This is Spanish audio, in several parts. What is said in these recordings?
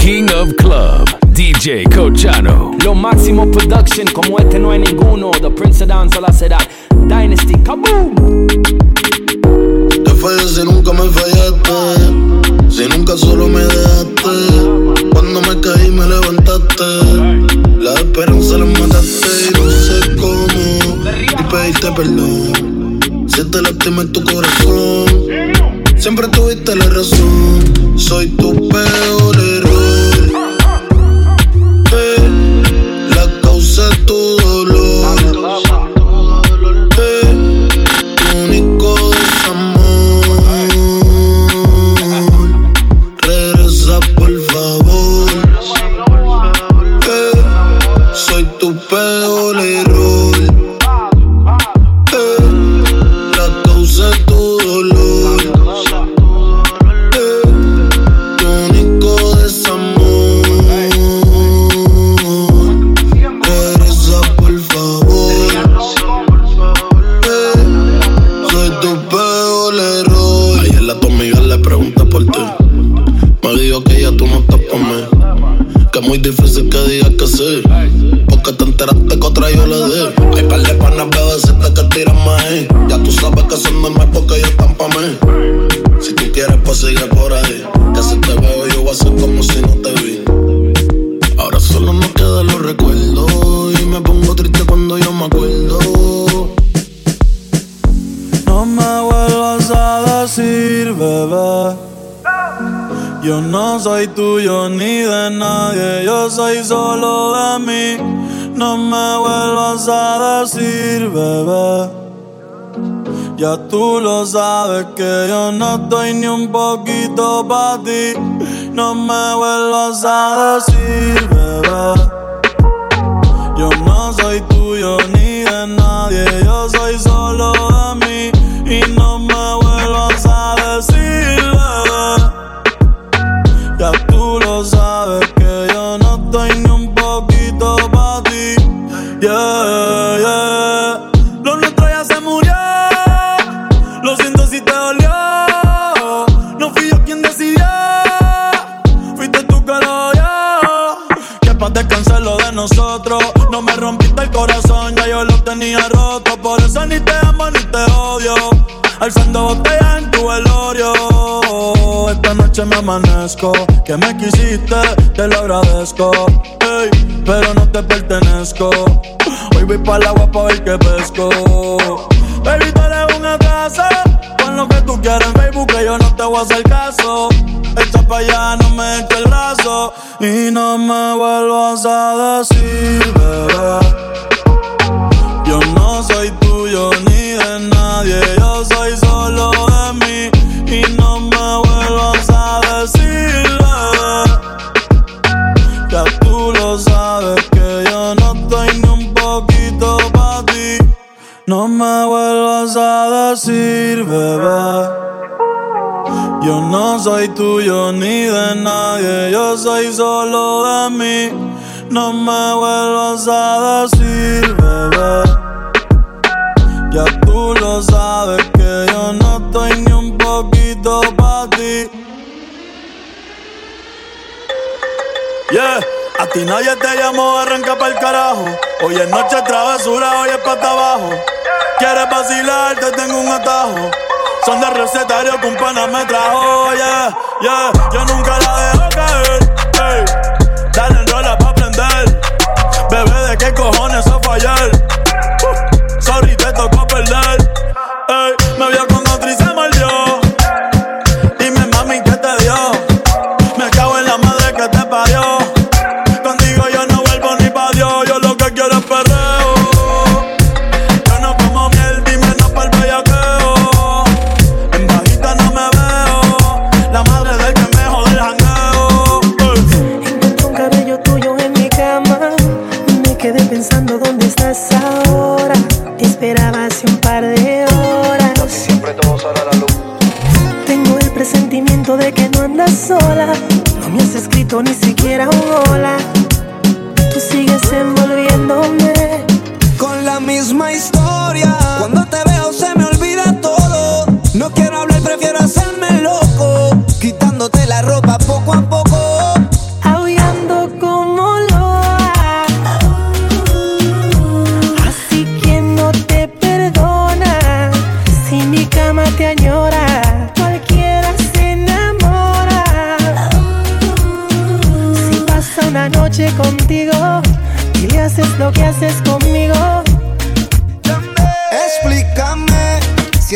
King of Club, DJ Cochano. Lo máximo production, como este no hay ninguno. The Prince of Dance, la ciudad. Dynasty, kaboom. Te fallé si nunca me fallaste. Si nunca solo me dejaste. Cuando me caí me levantaste. La esperanza la mataste y no sé cómo. Y pediste perdón. Si te lastimé tu corazón. Siempre tuviste la razón. Soy tu peor error. Soy tuyo ni de nadie, yo soy solo de mí. No me vuelvas a decir, bebé. Ya tú lo sabes que yo no estoy ni un poquito para ti. No me vuelvas a decir, bebé. Tenía roto. Por eso ni te amo ni te odio. Alzando botellas en tu velorio. Esta noche me amanezco. Que me quisiste, te lo agradezco. Ey, pero no te pertenezco. Hoy voy para el agua pa' ver qué pesco. Baby, tú eres un atraso. Pon lo que tú quieras en Facebook, que yo no te voy a hacer caso. Echa pa' allá, no me eches el brazo. Y no me vuelvas a decir, bebé. El carajo. Hoy es noche travesura, hoy es para abajo. Quieres vacilar, te tengo un atajo. Son de recetario que un pana me trajo, yeah, yeah. Yo nunca la dejo caer, ey. Dale en rola pa' prender. Bebé, ¿de qué cojones eso fue un par de horas. Siempre todo sale a la luz. Tengo el presentimiento de que no andas sola. No me has escrito ni siquiera un hola. Tú sigues envolviéndome. con la misma historia. Cuando te veo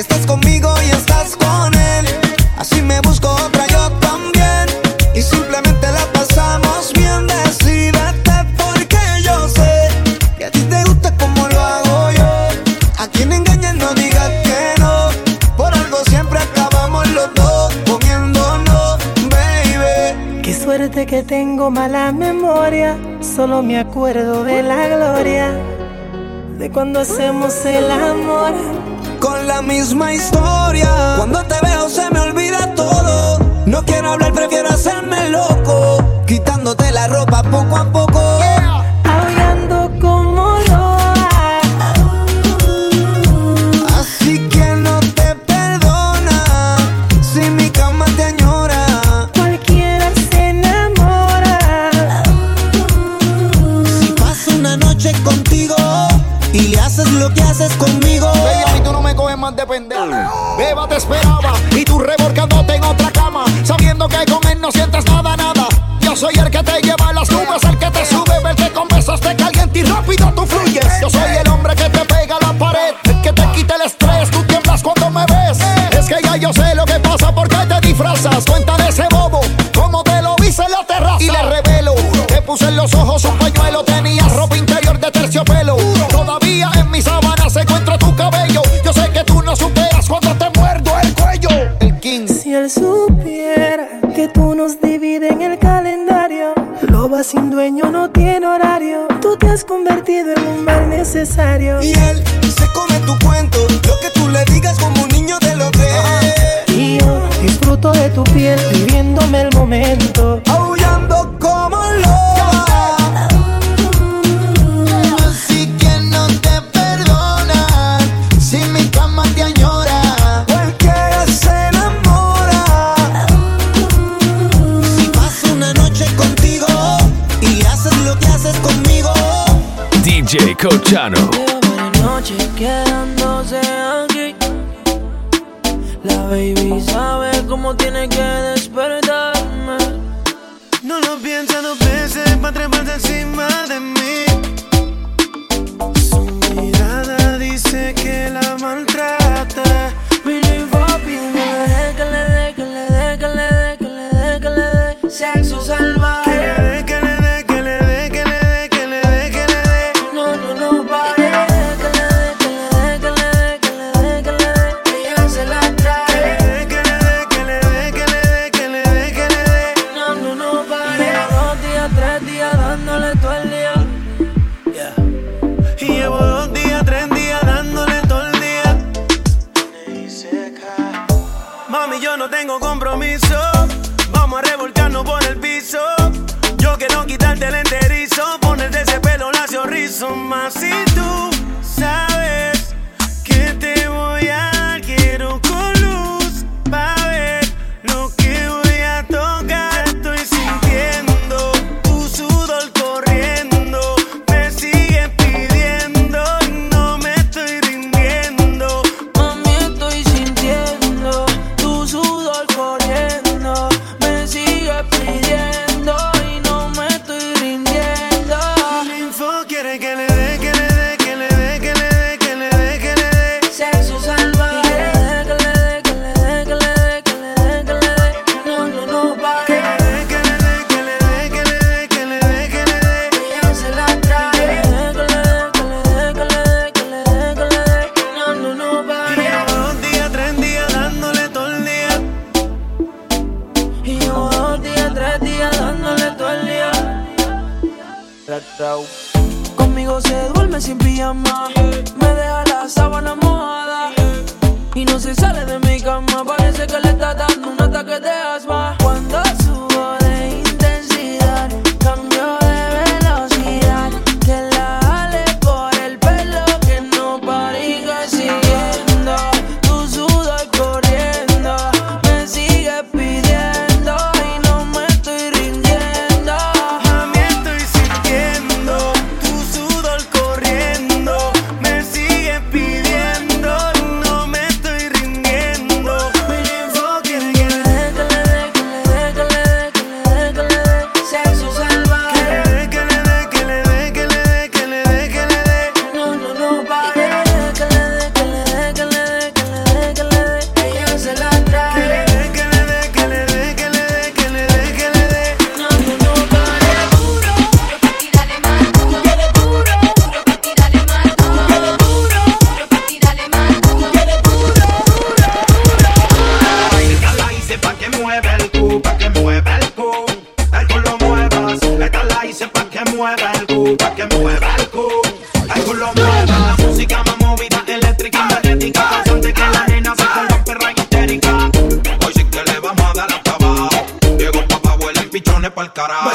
estás conmigo y estás con él. Así me busco otra yo también. Y simplemente la pasamos bien. Decídete porque yo sé que a ti te gusta como lo hago yo. A quien engañas no digas que no. Por algo siempre acabamos los dos comiéndonos, baby. Qué suerte que tengo mala memoria. Solo me acuerdo de la gloria. De cuando hacemos el amor la misma historia. Cuando te veo se me olvida todo. No quiero hablar, prefiero hacerme loco. Quitándote la ropa poco a poco rápido tú fluyes. Yo soy el hombre que te pega la pared, que te quita el estrés. Tú tiemblas cuando me ves. Es que ya yo sé lo que pasa porque te disfrazas. Cuenta de ese bobo, como te lo hice en la terraza. Y le revelo, te puse en los ojos un pañuelo, tenía ropa interior de terciopelo necesario. Y él caralho.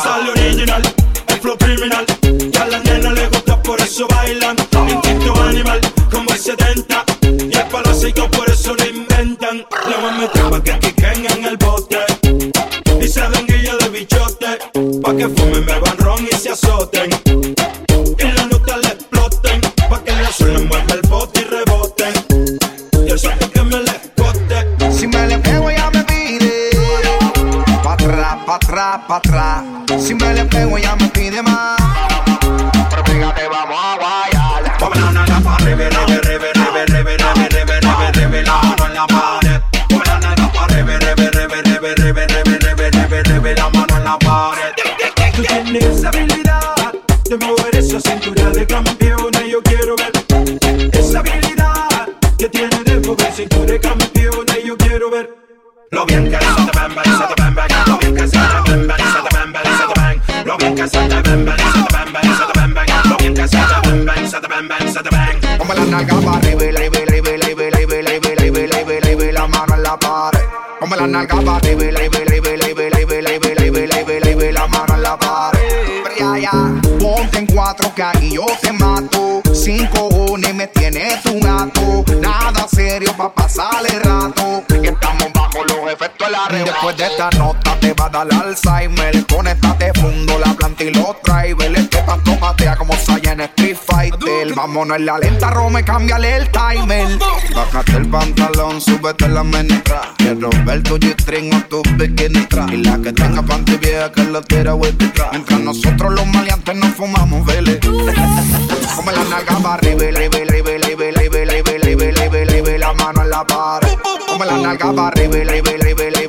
Nada serio pa' pasar el rato. Que estamos bajo los efectos de la red. Después de esta nota te va a dar Alzheimer. Conéctate fundo la planta y los drivers. Este pasto patea como Saya en Street Fighter. Vámonos en la lenta, Rome, cámbiale el timer. Bájate el pantalón, súbete la menestra. Quiero ver tu G-string o tu bikini tra. Y la que tenga panty vieja que la tira vuelta Mientras nosotros los maleantes nos fumamos, vele. Come la nalga para arriba, arriba, arriba la mano en la pared. Como la nalga para arriba y arriba y arriba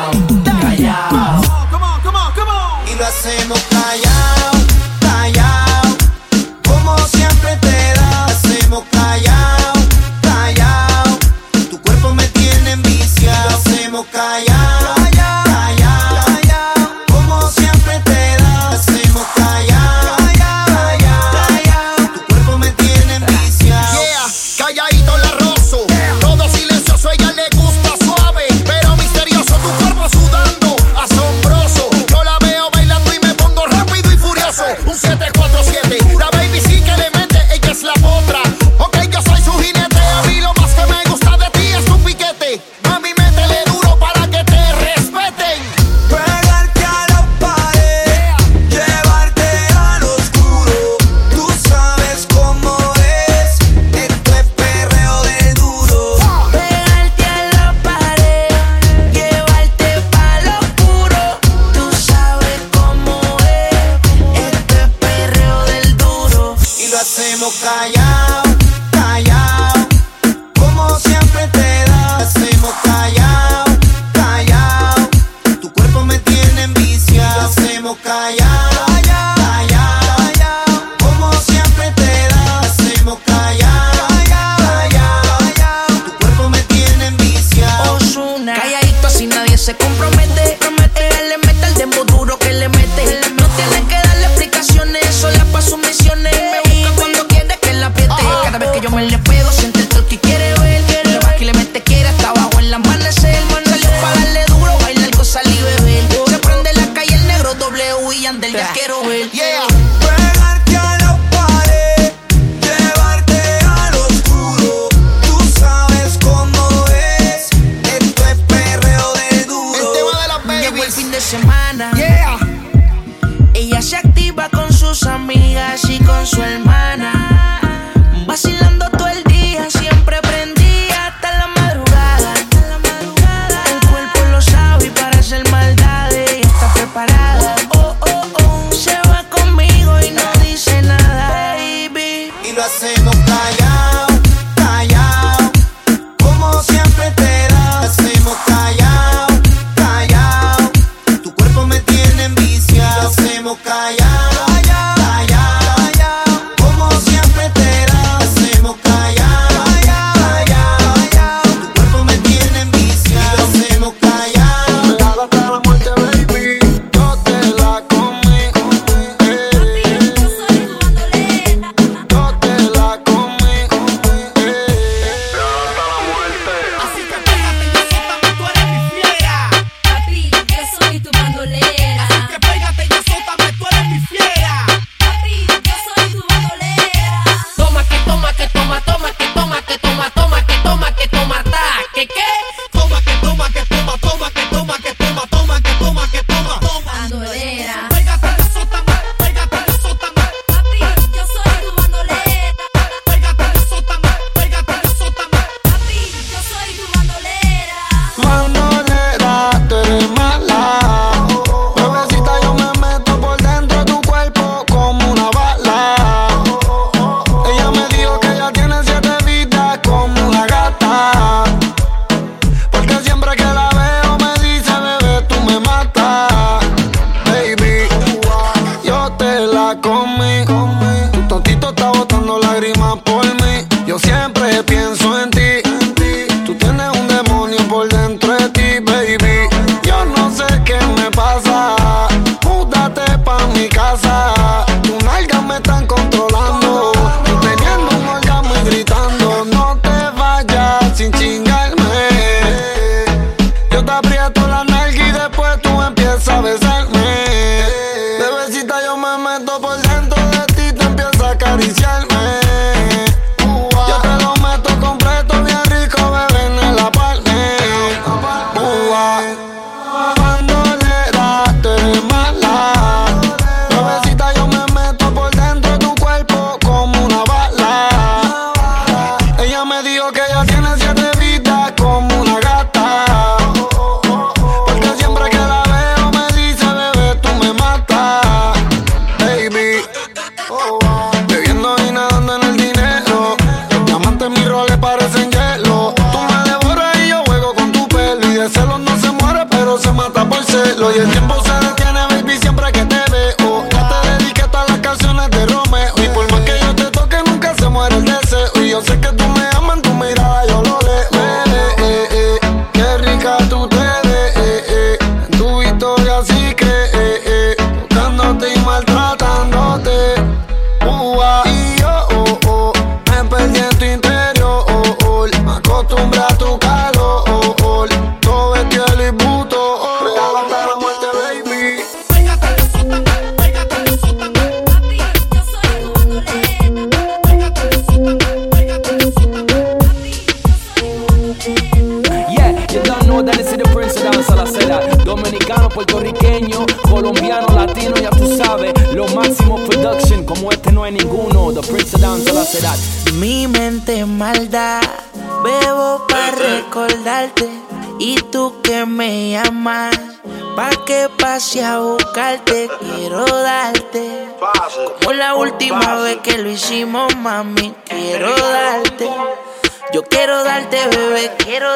callao, callao. Y lo hacemos callao,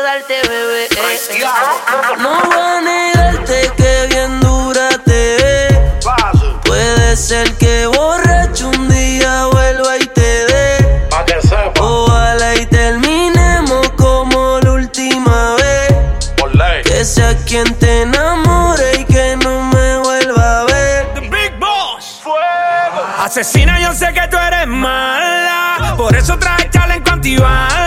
darte, bebé. No voy a negarte que bien dura te ve. Puede ser que borracho un día vuelva y te dé. Ojalá y terminemos como la última vez. Que sea quien te enamore y que no me vuelva a ver. The Big Boss. Asesina, yo sé que tú eres mala. Por eso traje challenge antibala.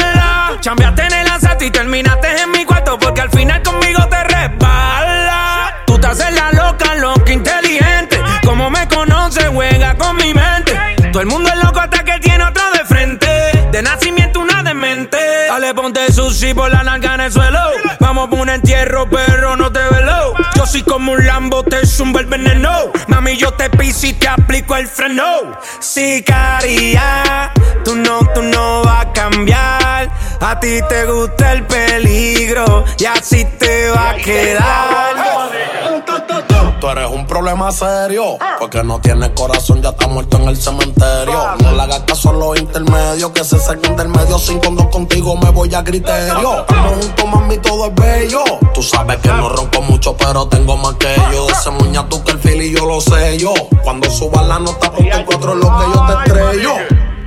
Todo el mundo es loco hasta que tiene otro de frente. De nacimiento una demente. Dale, ponte sushi por la narga en el suelo. Vamos por un entierro, pero no te velo. Yo soy como un Lambo, te zumbo el veneno. Mami, yo te piso y te aplico el freno. Sicaria, tú no, tú no vas a cambiar. A ti te gusta el peligro y así te va a quedar. Tú eres un problema serio. Porque no tienes corazón, ya está muerto en el cementerio. No le hagas caso a los intermedios. Que se saquen del medio. Sin cuando contigo me voy a criterio. Estamos juntos, mami, todo es bello. Tú sabes que no ronco mucho, pero tengo más que yo. Ese muña tú que el fil y yo lo sé yo. Cuando suba la nota, cuatro es lo que yo te estrello.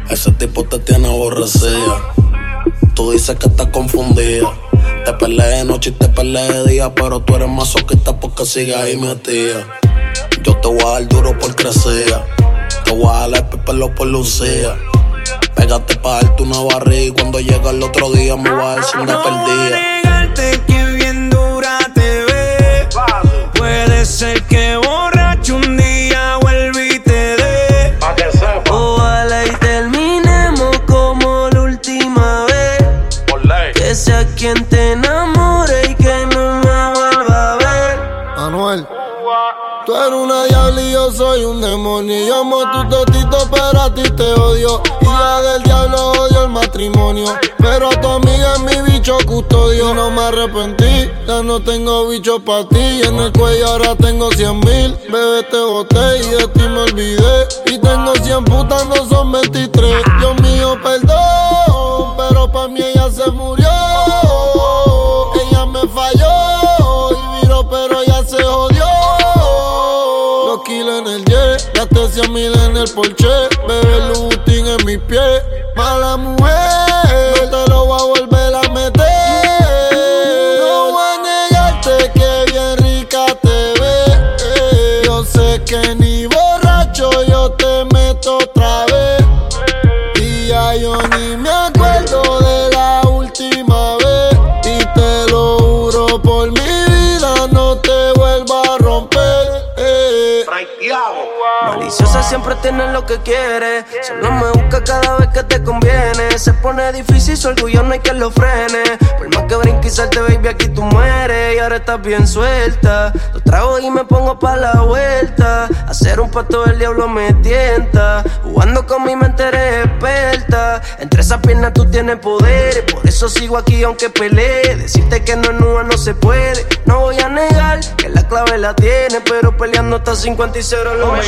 Ese tipo te tiene aborrecida. Tú dices que estás confundida. Te peleé de noche y te peleé de día, pero tú eres masoquista porque sigues ahí metida. Yo te voy a dar duro por crecer. Te voy a dar el pelo por lucía. Pégate pa' darte una barriga y cuando llega el otro día me voy a dar sin No perdida. que bien dura te ve. Puede ser que matrimonio. Pero tu amiga es mi bicho custodio. No me arrepentí, ya no tengo bicho para ti. En el cuello ahora tengo 100 mil. Bebé, te boté y de ti me olvidé. Y tengo 100 putas, no son 23. Dios mío, perdón, pero para mí ella se murió. Ella me falló y viró, pero ya se jodió. Los kilos en el jet, gasté 100 mil en el Porsche. Bebé Lutin en mi pie. Que ni borracho yo te meto otra vez. Y ya yo ni me Maliciosa siempre tiene lo que quiere. Solo me busca cada vez que te conviene. Se pone difícil, su orgullo no hay que lo frene. Por más que brinque y salte, baby, aquí tú mueres. Y ahora estás bien suelta. Lo trago y me pongo pa' la vuelta. Hacer un pato del diablo me tienta. Jugando con mi mente eres experta. Entre esas piernas tú tienes poder. Por eso sigo aquí aunque pelee. Decirte que no es nua no se puede. No voy a negar que la clave la tiene. Pero peleando hasta 50 y 0 lo me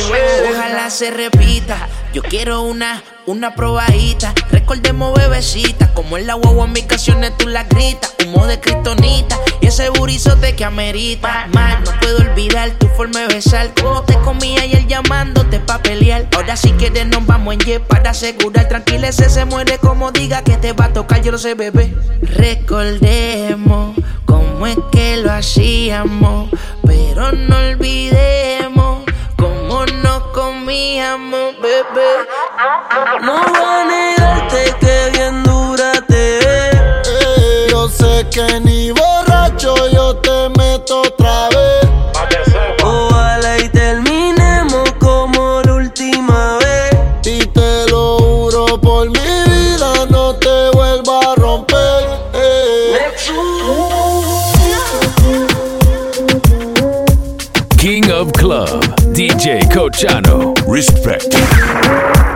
Ojalá se repita. Yo quiero una, una probadita. Recordemos bebecita. Como en la guagua en mis canciones tú la gritas. Humo de cristonita. Y ese burizote que amerita. Mal, no puedo olvidar tu forma de besar. Como te comía y él llamándote pa' pelear. Ahora sí que de nos vamos en jet para asegurar. Tranquila, ese se muere como diga que te va a tocar. Yo lo sé, bebé. Recordemos cómo es que lo hacíamos. Pero no olvidemos mi amor, bebé. No voy a negarte que bien dura te eh, Yo sé que ni borracho yo te meto otra vez. O Ojalá y terminemos como la última vez. Y te lo juro por mi vida, no te vuelva a romper. Eh. King of Club, DJ Cochano. Respect.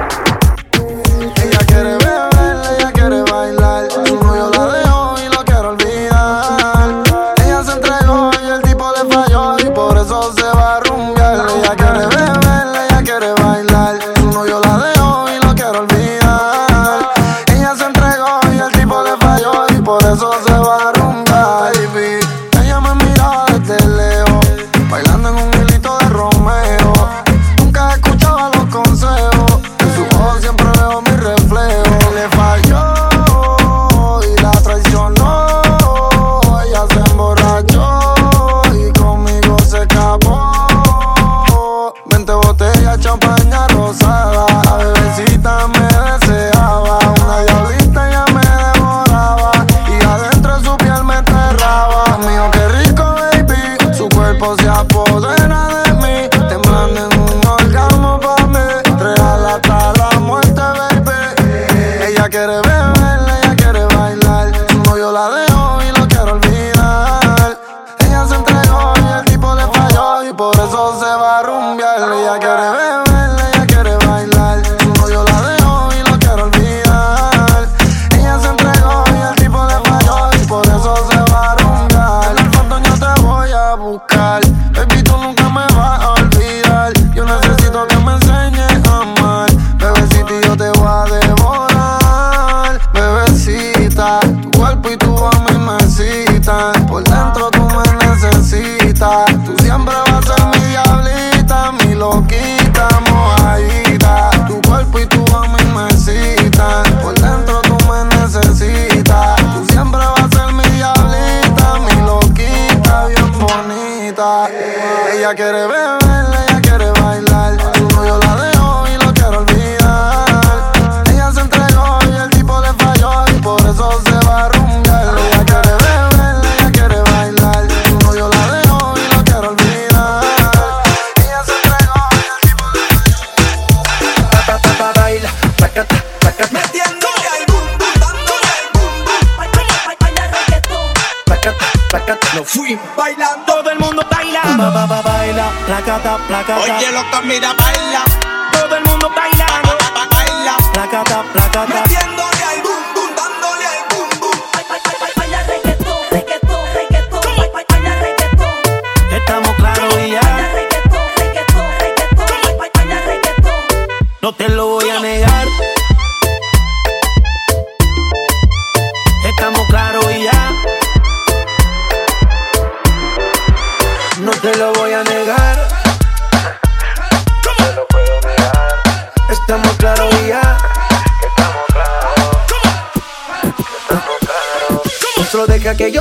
placa. Oye, loca, mira, baila.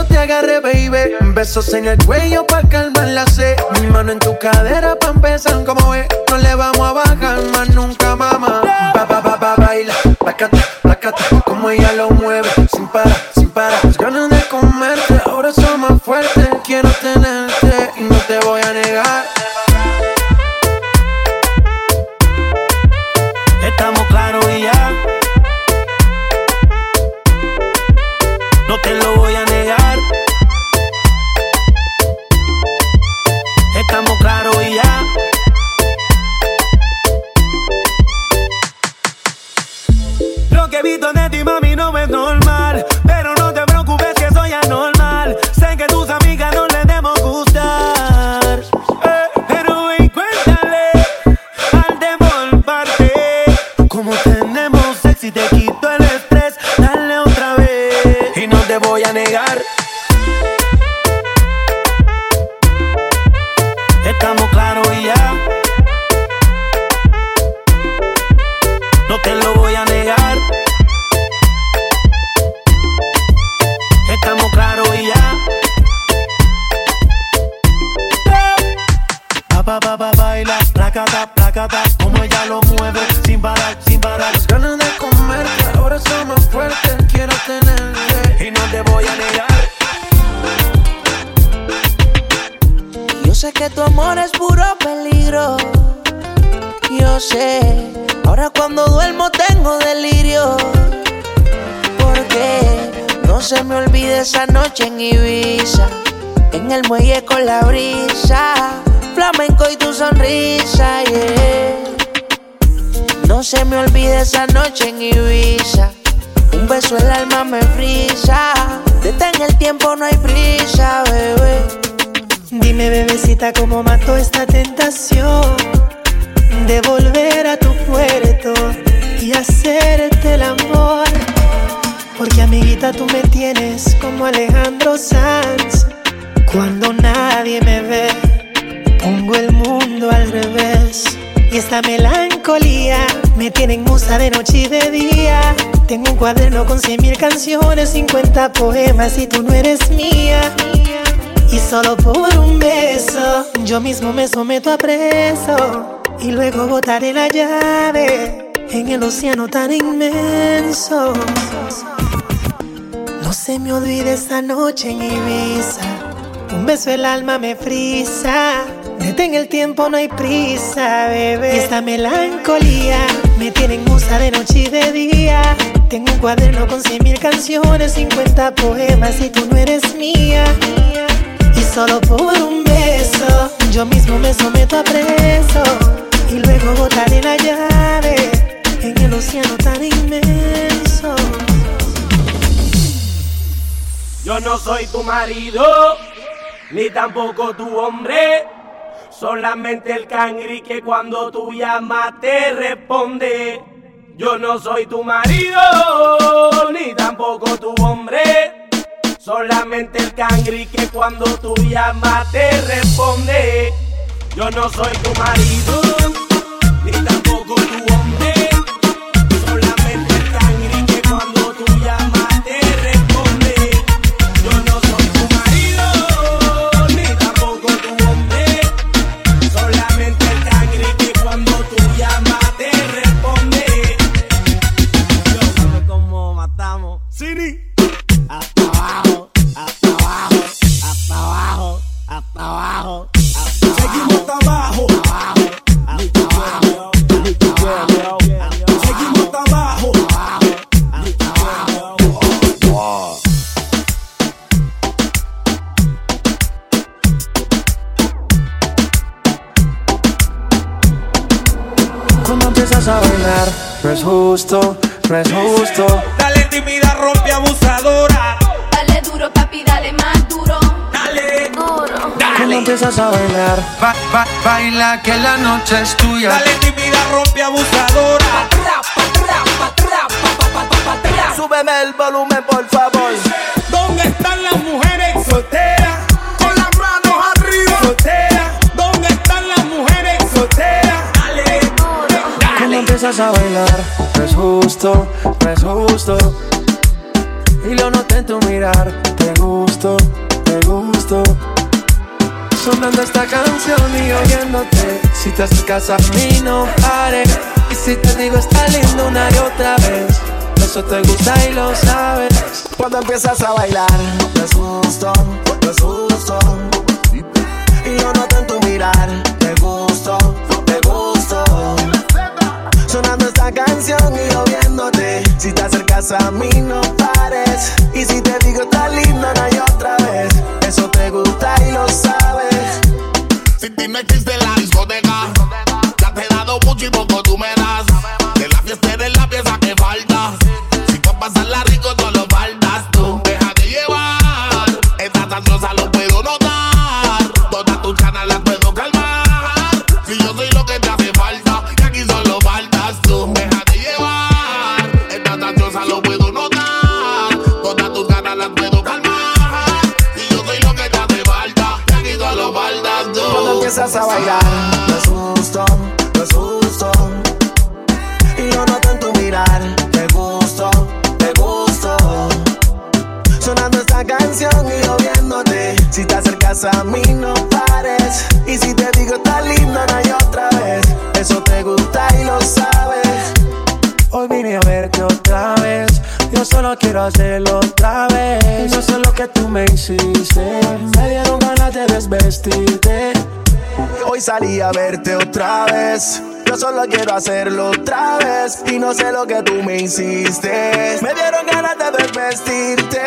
te agarre, baby. Besos en el cuello pa' calmar la sed. Mi mano en tu cadera pa' empezar, como ve. No le vamos a bajar más nunca, mamá. Ba, ba, ba, ba, baila, placata, placata. Como ella lo mueve, sin parar sé que tu amor es puro peligro. Yo sé, ahora cuando duermo tengo delirio. Porque no se me olvide esa noche en Ibiza, en el muelle con la brisa, flamenco y tu sonrisa, yeah. No se me olvide esa noche en Ibiza, un beso el alma me frisa. Detén el tiempo, no hay prisa, bebé. Dime, bebecita, cómo mato esta tentación de volver a tu puerto y hacerte el amor. Porque, amiguita, tú me tienes como Alejandro Sanz. Cuando nadie me ve, pongo el mundo al revés. Y esta melancolía me tiene en musa de noche y de día. Tengo un cuaderno con cien mil canciones, 50 poemas y tú no eres mía. Y solo por un beso, yo mismo me someto a preso. Y luego botaré la llave en el océano tan inmenso. No se me olvide esta noche en Ibiza. Un beso el alma me frisa. Detén el tiempo, no hay prisa, bebé. Y esta melancolía me tiene en musa de noche y de día. Tengo un cuaderno con cien mil canciones, 50 poemas y tú no eres mía. Y solo por un beso, yo mismo me someto a preso. Y luego botaré la llave en el océano tan inmenso. Yo no soy tu marido, ni tampoco tu hombre. Solamente el cangri que cuando tú llamas te responde. Yo no soy tu marido, ni tampoco tu hombre. Solamente el cangri que cuando tú llamas te responde. Yo no soy tu marido, ni tampoco tu hombre. Justo, no es justo. Dale tímida, rompe abusadora. Dale duro, papi, dale más duro. Dale duro. Cuando empiezas a bailar, ba- ba- baila que la noche es tuya. Dale tímida, rompe abusadora. Súbeme el volumen, por favor. Empiezas a bailar, no es justo, no es justo. Y lo noté en tu mirar, te gusto, te gusto. Sonando esta canción y oyéndote. Si te acercas a mí, no pares. Y si te digo, está lindo una y otra vez. Eso te gusta y lo sabes. Cuando empiezas a bailar, no es justo, no es justo. Y lo noto en tu mirar, te gusto, canción y yo. Si te acercas a mí, no pares. Y si te digo, está lindo una y otra vez. Eso te gusta y lo sabes. Sin ti no existe la discoteca. Ya te he dado mucho y poco empiezas a bailar, no es justo, no es justo. Y yo noto en tu mirar, te gusto, te gusto. Sonando esta canción y yo viéndote. Si te acercas a mí, no pares. Y si te digo, está lindo una y otra vez. Eso te gusta y lo sabes. Hoy vine a verte otra vez. Yo solo quiero hacerlo otra vez. No sé lo que tú me hiciste. Me dieron ganas de desvestirte. Hoy salí a verte otra vez. Yo solo quiero hacerlo otra vez. Y no sé lo que tú me hiciste. Me dieron ganas de desvestirte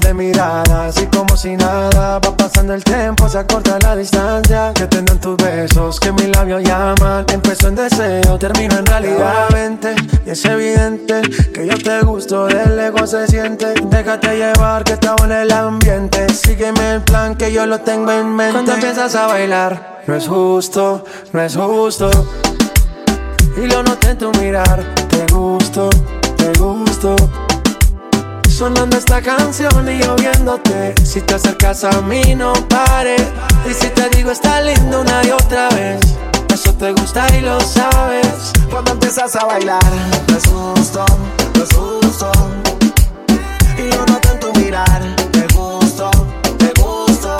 de miradas y como si nada va pasando el tiempo, se acorta la distancia que tengo tus besos, que mi labios llaman. Empezó en deseo, termino en realidad. Vente, y es evidente que yo te gusto, de lejos se siente. Déjate llevar que estaba en el ambiente. Sígueme el plan que yo lo tengo en mente. Cuando empiezas a bailar, no es justo, no es justo. Y lo noté en tu mirar, te gusto, te gusto. Sonando esta canción y yo viéndote. Si te acercas a mí no pares Y si te digo está lindo una y otra vez Eso te gusta y lo sabes. Cuando empiezas a bailar Te asusto, te asusto. Y yo noto en tu mirar Te gusto, te gusto.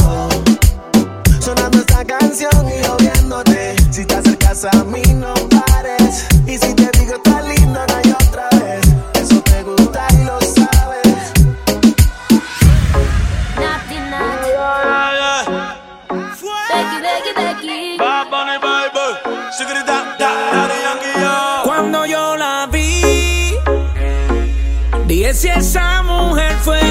Sonando esta canción y yo viéndote. Si te acercas a mí si esa mujer fue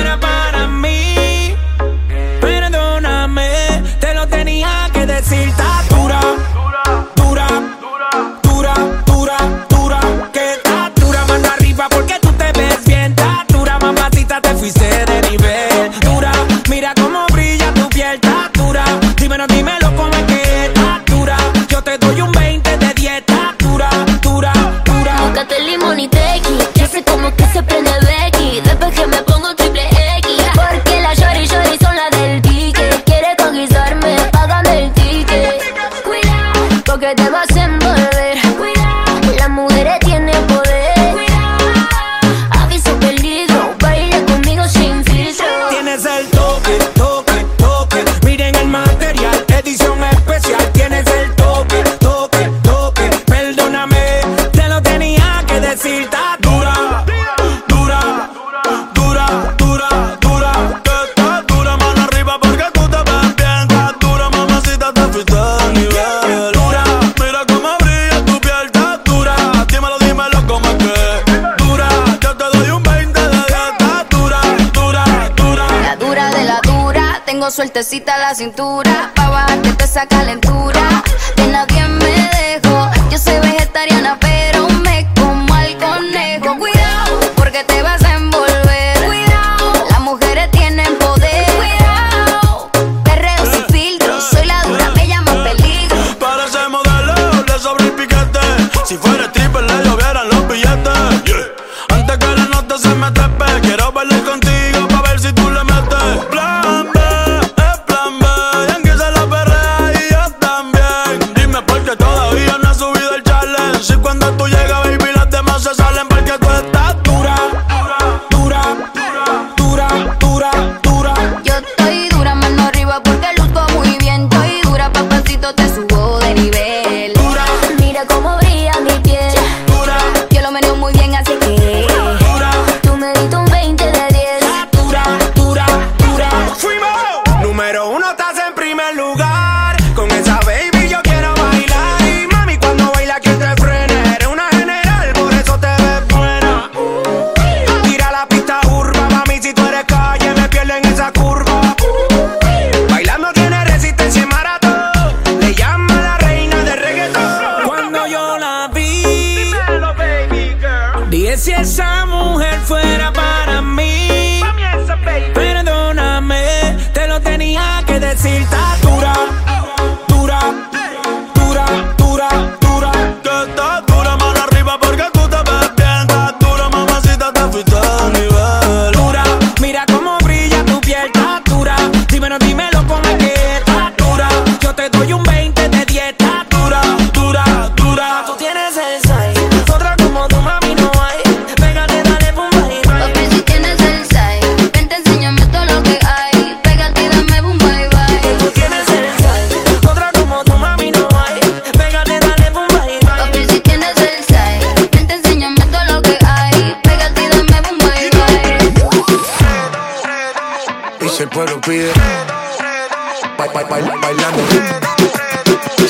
suavecita la cintura, pa' bajarte toda esa calentura. De nadie me dejo, yo soy vegetariana, pero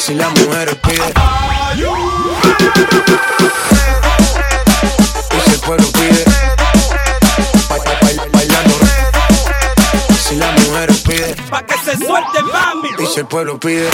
si las mujeres piden. Y si el pueblo pide. Bailando. Si las mujeres piden. Pa' que se suelte, mami. Y si el pueblo pide.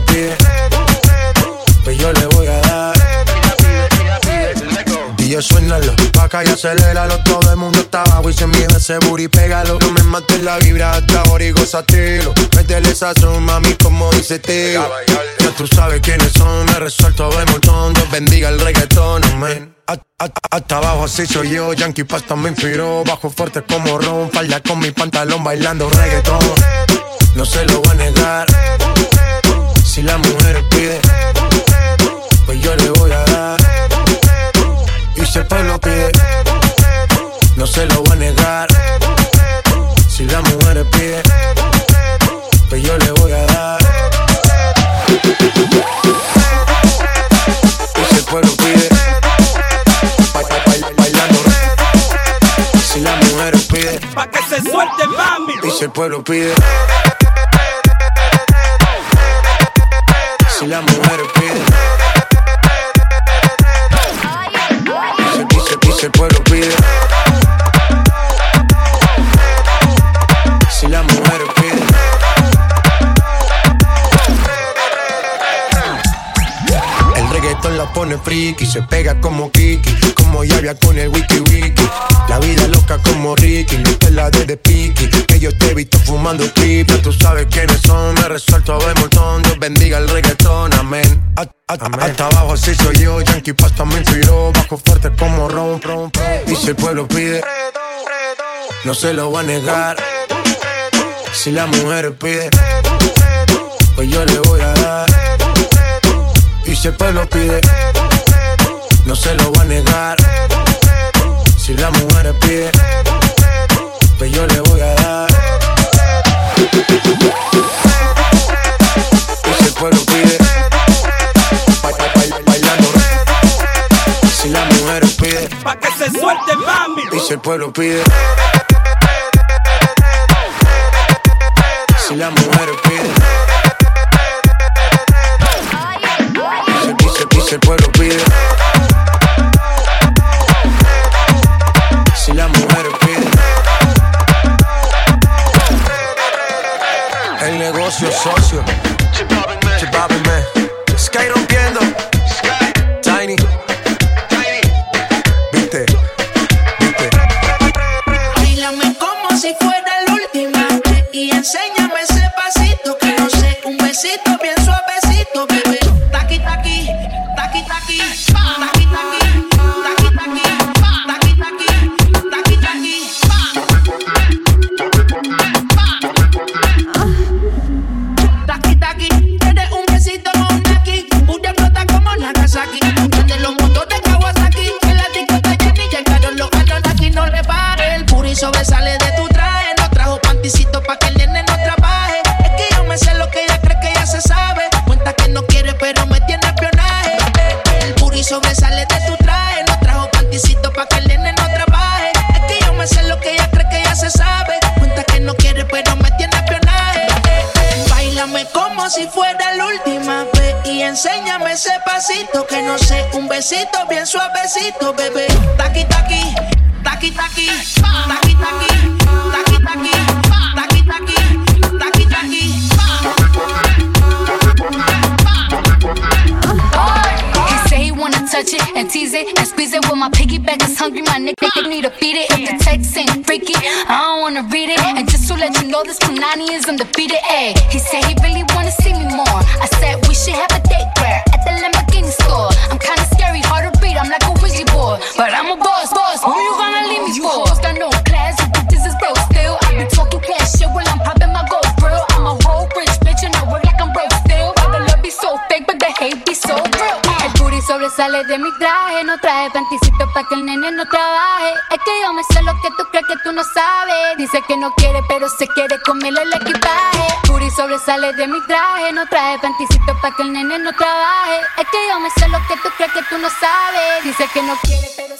Pide, pues yo le voy a dar. Y yo suénalo, pa' acá y aceléralo. Todo el mundo está abajo y se mide ese booty, pégalo. No me mates la vibra hasta ahora y gozatelo. Métele sazón, mami, como dice tío Ya tú sabes quiénes son, me resuelto de montón. Dios bendiga el reggaetón, hasta abajo así soy yo, Yankee Pasta me inspiró Bajo fuerte como Ron, falda con mi pantalón bailando reggaetón. No se lo voy a negar Si la mujer pide Pues yo le voy a dar y si el pueblo pide, no se lo voy a negar. Si la mujer pide, pues yo le voy a dar. Y si el pueblo pide, ba- ba- ba- bailando. Si la mujer pide, Pa' que se suelte mami. y si el pueblo pide. Si la mujer pide. Y si, y si el pueblo pide. Pone friki, se pega como Kiki, como Yavia con el wiki wiki. La vida loca como Ricky, no te la de de Piki, que yo te he visto fumando trip, ya tú sabes quiénes son, me resuelto de montón, Dios bendiga el reggaetón, amén. Hasta abajo así soy yo, Yankee Pasta me inspiró, bajo fuerte como Ron, Ron, Ron. Y si el pueblo pide, no se lo va a negar. Si la mujer pide, pues yo le voy a dar. Y si el pueblo pide, no se lo va a negar. Si la mujer pide, pues yo le voy a dar. Y si el pueblo pide, ba- ba- ba- bailando. Si la mujer pide, Pa' que se suelte mami. y si el pueblo pide, si la mujer pide, si, y si el pueblo pide, besito bien suavecito, bebé. Taqui taqui, taqui taqui, taqui taqui, touch it and tease it and squeeze it. When my piggyback is hungry, my nigga need to feed it. If the text ain't freaky, I don't wanna read it. And just to let you know, this Punani is undefeated. Ayy, he said he really de mi traje. No traje panticito para que el nene no trabaje. Es que yo me sé lo que tú crees que tú no sabes. Dice que no quiere, pero se quiere comerle el equipaje. Puri sobresale de mi traje. No traje panticito para que el nene no trabaje. Es que yo me sé lo que tú crees que tú no sabes. Dice que no quiere, pero